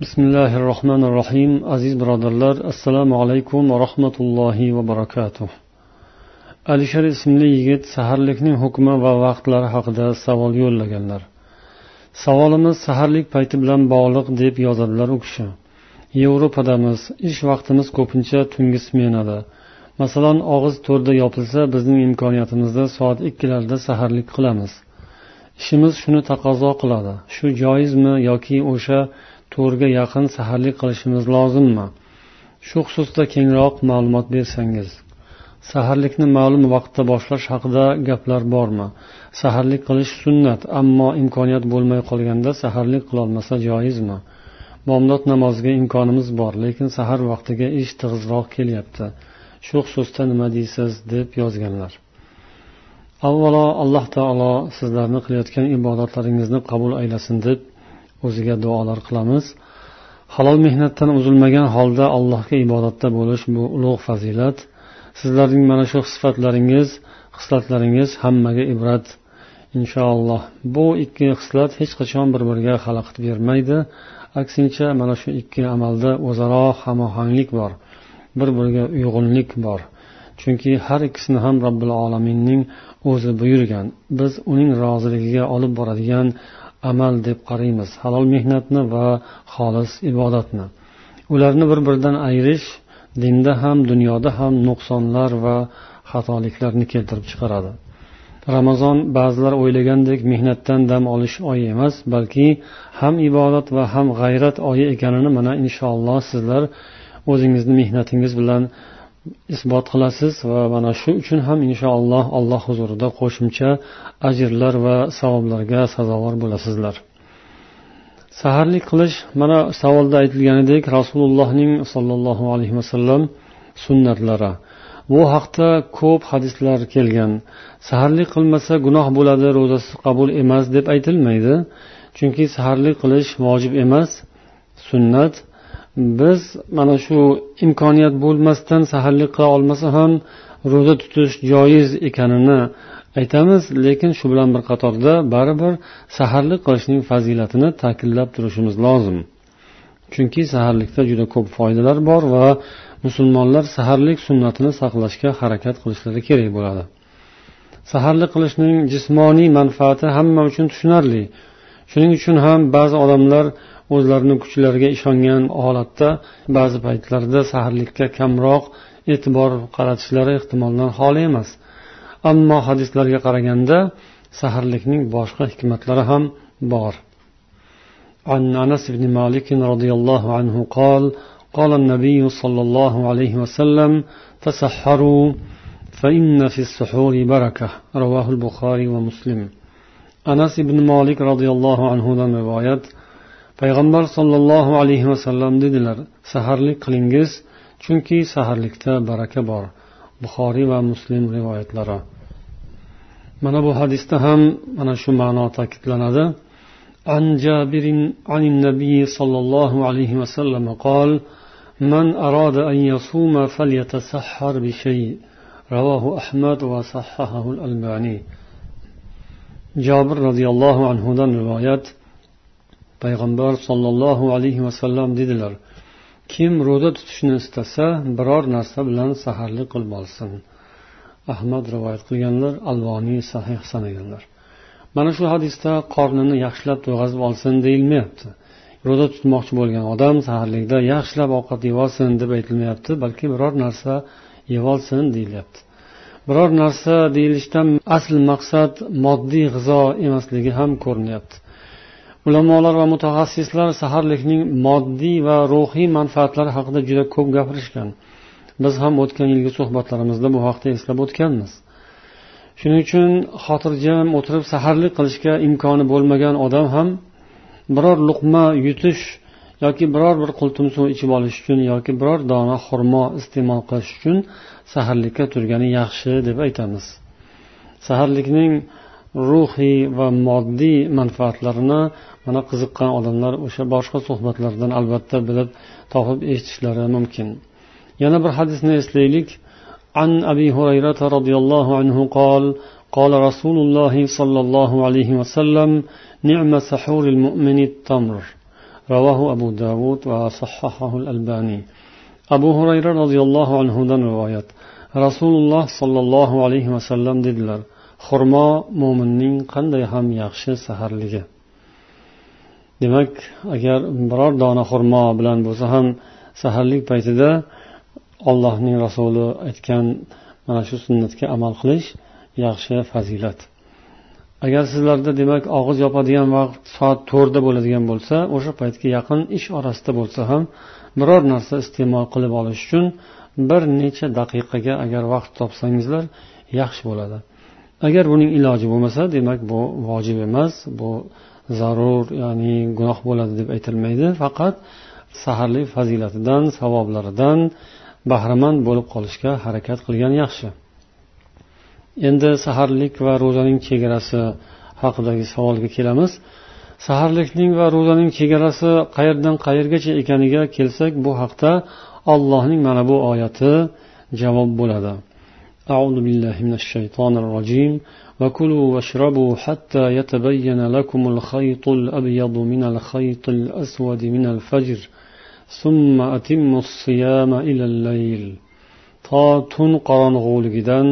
bismillahi rohmanir rohiym aziz birodarlar assalomu alaykum va rahmatullohi va barakatuh. Alisher ismli yigit saharlikning hukmi va vaqtlari haqida savol yo'llaganlar. Savolimiz saharlik payti bilan bog'liq deb yozadilar u kishi. Yevropadamiz ish vaqtimiz ko'pincha tungi smenada. Masalan og'iz to'rtda yopilsa bizning imkoniyatimizda soat ikkilarda saharlik qilamiz. Ishimiz shuni taqozo qiladi. Shu joizmi yoki o'sha to'rtga yaqin saharlik qilishimiz lozimmi? Shu xususda kengroq ma'lumot bersangiz. Saharlikni ma'lum vaqtda boshlash haqida gaplar bormi? Saharlik qilish sunnat ammo imkoniyat bo'lmay qolganda saharlik qilolmasa joizmi? Bomdod namoziga imkonimiz bor lekin sahar vaqtiga ish tig'izroq kelyapti. Shu xususda nima deysiz deb yozganlar. Avvalo alloh taolo sizlarni qilayotgan ibodatlaringizni qabul aylasin deb o'ziga duolar qilamiz. Halol mehnatdan uzilmagan holda allohga ibodatda bo'lish bu ulug' fazilat. Sizlarning mana shu sifatlaringiz xislatlaringiz hammaga ibrat. Inshaalloh. Bu ikki xislat hech qachon bir biriga xalaqit bermaydi. Aksincha mana shu ikki amalda o'zaro hamohanglik bor bir biriga uyg'unlik bor. Chunki har ikkisini ham robbil alaminning o'zi buyurgan biz uning roziligiga olib boradigan amal deb qaraymiz. Halol mehnatni va xolis ibodatni. Ularni bir biridan ayirish dinda ham dunyoda ham nuqsonlar va xatoliklarni keltirib chiqaradi. Ramazon ba'zilar o'ylagandek mehnatdan dam olish oyi emas balki ham ibodat va ham g'ayrat oyi ekanini mana inshaalloh sizlar o'zingizni mehnatingiz bilan isbot qilasiz va mana shu uchun ham inshaalloh alloh huzurida qo'shimcha ajrlar va savoblarga sazovor bo'lasizlar. Saharlik qilish mana savolda aytilganidek rasulullohning sollallohu alayhi vasallam sunnatlari. Bu haqda ko'p hadislar kelgan. Saharlik qilmasa gunoh bo'ladi ro'zasi qabul emas deb aytilmaydi. Chunki saharlik qilish vojib emas sunnat biz mana shu imkoniyat bo'lmasdan saharlik qila olmasa ham ro'za tutish joiz ekanini aytamiz lekin shu bilan bir qatorda baribir saharlik qilishning fazilatini ta'kidlab turishimiz lozim. Chunki saharlikda juda ko'p foydalar bor va musulmonlar saharlik sunnatini saqlashga harakat qilishlari kerak bo'ladi. Saharlik qilishning jismoniy manfaati hamma uchun tushunarli. shuning uchun ham ba'zi odamlar o'zlarini kuchlariga ishongan holatda ba'zi paytlarda saharlikka kamroq e'tibor qaratishlari ehtimoldan xoli emas ammo hadislarga qaraganda saharlikning boshqa hikmatlari ham bor عن أنس بن مالك رضي الله عنه قال قال النبي صلى الله عليه وسلم تسحروا فإن في السحور بركة رواه البخاري ومسلم أنس بن مالك رضي الله عنه رواية payg'ambar sollallohu alayhi vasallam dedilar saharlik qilingiz chunki saharlikda baraka bor buxoriy va muslim rivoyatlari mana bu hadisda ham mana shu ma'no ta'kidlanadi عن جابر عن النبي صلى الله عليه وسلم قال من أراد أن يصوم فليتسحر بشيء رواه أحمد وصححه الألباني jobir roziyallohu anhudan rivoyat payg'ambar sollallohu alayhi vasallam dedilar kim ro'za tutishni istasa biror narsa bilan saharlik qilib olsin. Ahmad rivoyat qilganlar alvoniy sahih sanaganlar. Mana shu hadisda qornini yaxshilab to'yg'azib olsin deyilmayapti. Ro'za tutmoqchi bo'lgan odam saharlikda yaxshilab ovqat yeb olsin deb aytilmayapti balki biror narsa yeb olsin deyilyapti. Biror narsa deyilishdan asl maqsad moddiy g'izo emasligi ham ko'rinyapti. Ulamolar va mutaxassislar saharlikning moddiy va ruhiy manfaatlari haqida juda ko'p gapirishgan. Biz ham o'tgan yilgi suhbatlarimizda bu haqda eslab o'tganmiz. Shuning uchun xotirjam o'tirib saharlik qilishga imkoni bo'lmagan odam ham biror luqma yutish yoki biror bir qultum suv ichib olish uchun yoki biror dona xurmo iste'mol qilish uchun saharlikka turgani yaxshi deb aytamiz saharlikning ruhiy va moddiy manfaatlarini mana qiziqqan odamlar o'sha boshqa suhbatlardan albatta bilib topib eshitishlari mumkin yana bir hadisni eslaylik عن أبي هريرة رضي الله عنه قال قال رسول الله صلى الله عليه وسلم نعم سحور المؤمن التمر رواه أبو داود وصححه الألباني abu hurayra roziyallohu anhudan rivoyat rasululloh sollallohu alayhi vasallam dedilar xurmo mo'minning qanday ham yaxshi saharligi demak agar biror dona xurmo bilan bo'lsa ham saharlik paytida allohning rasuli aytgan mana shu sunnatga amal qilish yaxshi fazilat Agar sizlarda demak og'iz yopadigan vaqt soat to'rtda bo'ladigan bo'lsa o'sha paytga yaqin ish orasida bo'lsa ham biror narsa iste'mol qilib olish uchun bir necha daqiqaga agar vaqt topsangizlar yaxshi bo'ladi. Agar buning iloji bo'lmasa demak bu vojib emas bu zarur ya'ni gunoh bo'ladi deb aytilmaydi. Faqat saharlik fazilatidan savoblaridan bahramand bo'lib qolishga harakat qilgan yaxshi. endi saharlik va ro'zaning chegarasi haqidagi savolga kelamiz saharlikning va ro'zaning chegarasi qayerdan qayergacha ekaniga kelsak bu haqda allohning mana bu oyati javob bo'ladi أعوذ بالله من الشيطان الرجيم وكلوا واشربوا حتى يتبين لكم الخيط الأبيض من الخيط الأسود من الفجر ثم أتموا الصيام إلى الليل to tun qorong'uligidan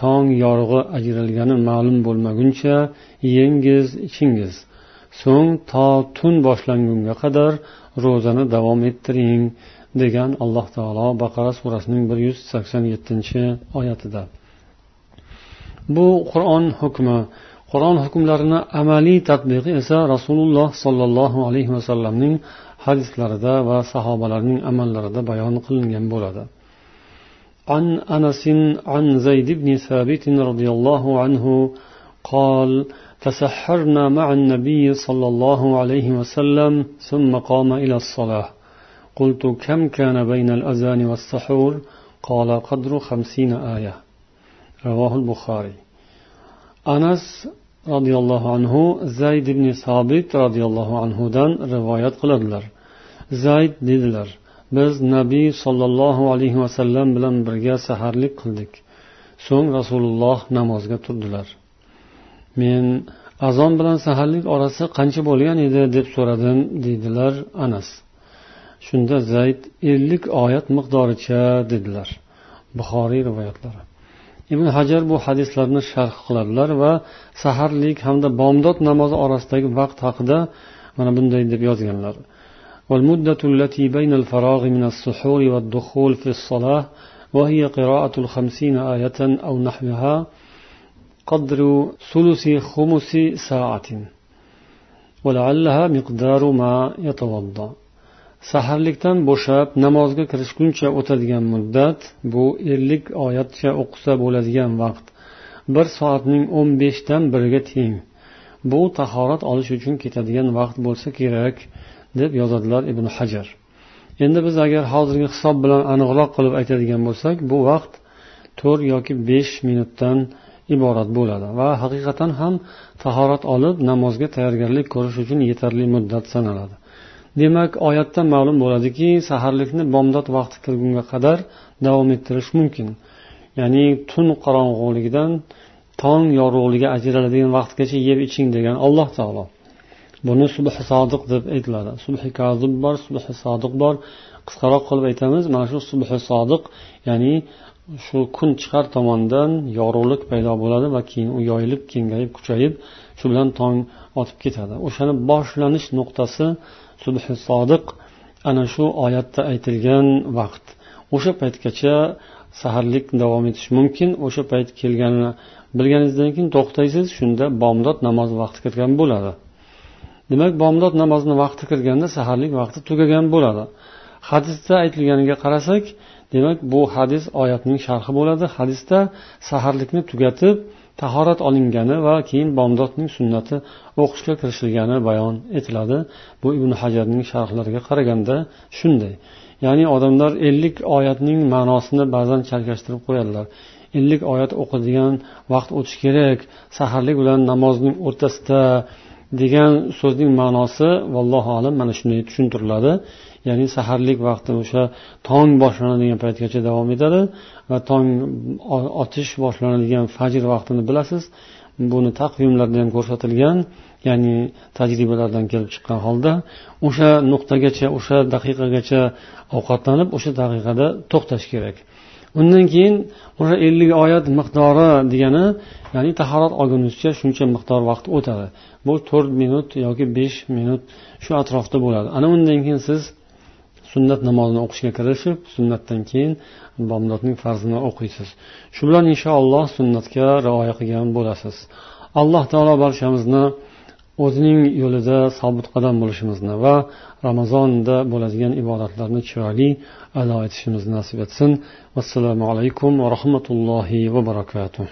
tong yorug'i ajralgani ma'lum bo'lmaguncha yengiz ichingiz. So'ng to tun boshlangunga qadar ro'zani davom ettiring degan alloh taolo baqara surasining bir yuz sakson yettinchi oyatida. Bu qur'on hukmi. Qur'on hukmlarini amaliy tadbiqi esa rasululloh sollallohu alayhi vasallamning hadislarida va sahobalarning amallarida bayon qilingan bo'ladi. عن أنس عن زيد بن ثابت رضي الله عنه قال تسحرنا مع النبي صلى الله عليه وسلم ثم قام إلى الصلاة. قلت كم كان بين الأذان والسحور؟ قال قدر خمسين آية. رواه البخاري. أنس رضي الله عنه زيد بن ثابت رضي الله عنه دان رواية قلدلر. زيد dedilar biz nabiy sollallohu alayhi vasallam bilan birga saharlik qildik. So'ng rasululloh namozga turdilar. Men azon bilan saharlik orasi qancha bo'lgan edi deb so'radim deydilar anas. Shunda zayd ellik oyat miqdoricha dedilar buxoriy rivoyatlari. Ibn hajar bu hadislarni sharh qiladilar va saharlik hamda bomdod namozi orasidagi vaqt haqida mana bunday deb yozganlar. والمدة التي بين الفراغ من السحور والدخول في الصلاة وهي قراءة الخمسين آية أو نحوها قدر ثلث خمس ساعة ولعلها مقدار ما يتوضأ saharlikdan bo'shab namozga kirishguncha o'tadigan muddat bu ellik oyatcha o'qisa bo'ladigan vaqt bir soatning o'n beshdan biriga teng bu tahorat olish uchun ketadigan vaqt bo'lsa kerak deb yozadilar ibn hajar. Endi biz agar hozirgi hisob bilan aniqroq qilib aytadigan bo'lsak bu vaqt to'rt yoki besh minutdan iborat bo'ladi va haqiqatan ham tahorat olib namozga tayyorgarlik ko'rish uchun yetarli muddat sanaladi. Demak oyatdan ma'lum bo'ladiki saharlikni bomdod vaqti kirgunga qadar davom ettirish mumkin. Ya'ni tun qorong'uligidan tong yorug'ligi ajraladigan vaqtgacha yeb iching degan alloh taolo. Buni subhi sodiq deb aytiladi. Subhi kazib bor subhi sodiq bor. Qisqaroq qilib aytamiz mana shu subhi sodiq ya'ni shu kun chiqar tomondan yorug'lik paydo bo'ladi va keyin u yoyilib kengayib kuchayib shu bilan tong otib ketadi. O'shani boshlanish nuqtasi subhi sodiq ana shu oyatda aytilgan vaqt. O'sha paytgacha saharlik davom etishi mumkin o'sha payt kelganini bilganingizdan keyin to'xtaysiz shunda bomdod namozi vaqti kirgan bo'ladi. Demak bomdod namozini vaqti kirganda saharlik vaqti tugagan bo'ladi. Hadisda aytilganiga qarasak demak bu hadis oyatning sharhi bo'ladi. Hadisda saharlikni tugatib tahorat olingani va keyin bomdodning sunnati o'qishga kirishilgani bayon etiladi. Bu ibn hajarning sharhlariga qaraganda shunday. Ya'ni odamlar ellik oyatning ma'nosini ba'zan chalkashtirib qo'yadilar. Ellik oyat o'qiydigan vaqt o'tishi kerak. Saharlik bilan namozning o'rtasida degan so'zning ma'nosi vallohu alam mana shunday tushuntiriladi. Ya'ni saharlik vaqti o'sha tong boshlanadigan paytgacha davom etadi va tong otish boshlanadigan fajr vaqtini bilasiz buni taqvimlarda ham ko'rsatilgan ya'ni tajribalardan kelib chiqqan holda o'sha nuqtagacha o'sha daqiqagacha ovqatlanib o'sha daqiqada to'xtash kerak. Undan keyin o'sha ellik oyat miqdori degani ya'ni tahorat olgunizcha shuncha miqdor vaqt o'tadi. Bu to'rt minut yoki besh minut shu atrofda bo'ladi. Ana undan keyin siz sunnat namozini o'qishga kirishib sunnatdan keyin bomdodning farzini o'qiysiz. Shu bilan inshaalloh sunnatga rioya qilgan bo'lasiz. Alloh taolo barchamizni o'zining yo'lida sobit qadam bo'lishimizni va ramazonda bo'ladigan ibodatlarni chiroyli ado etishimizni nasib etsin. Vassalomu alaykum va rahmatullohi va barakatuh.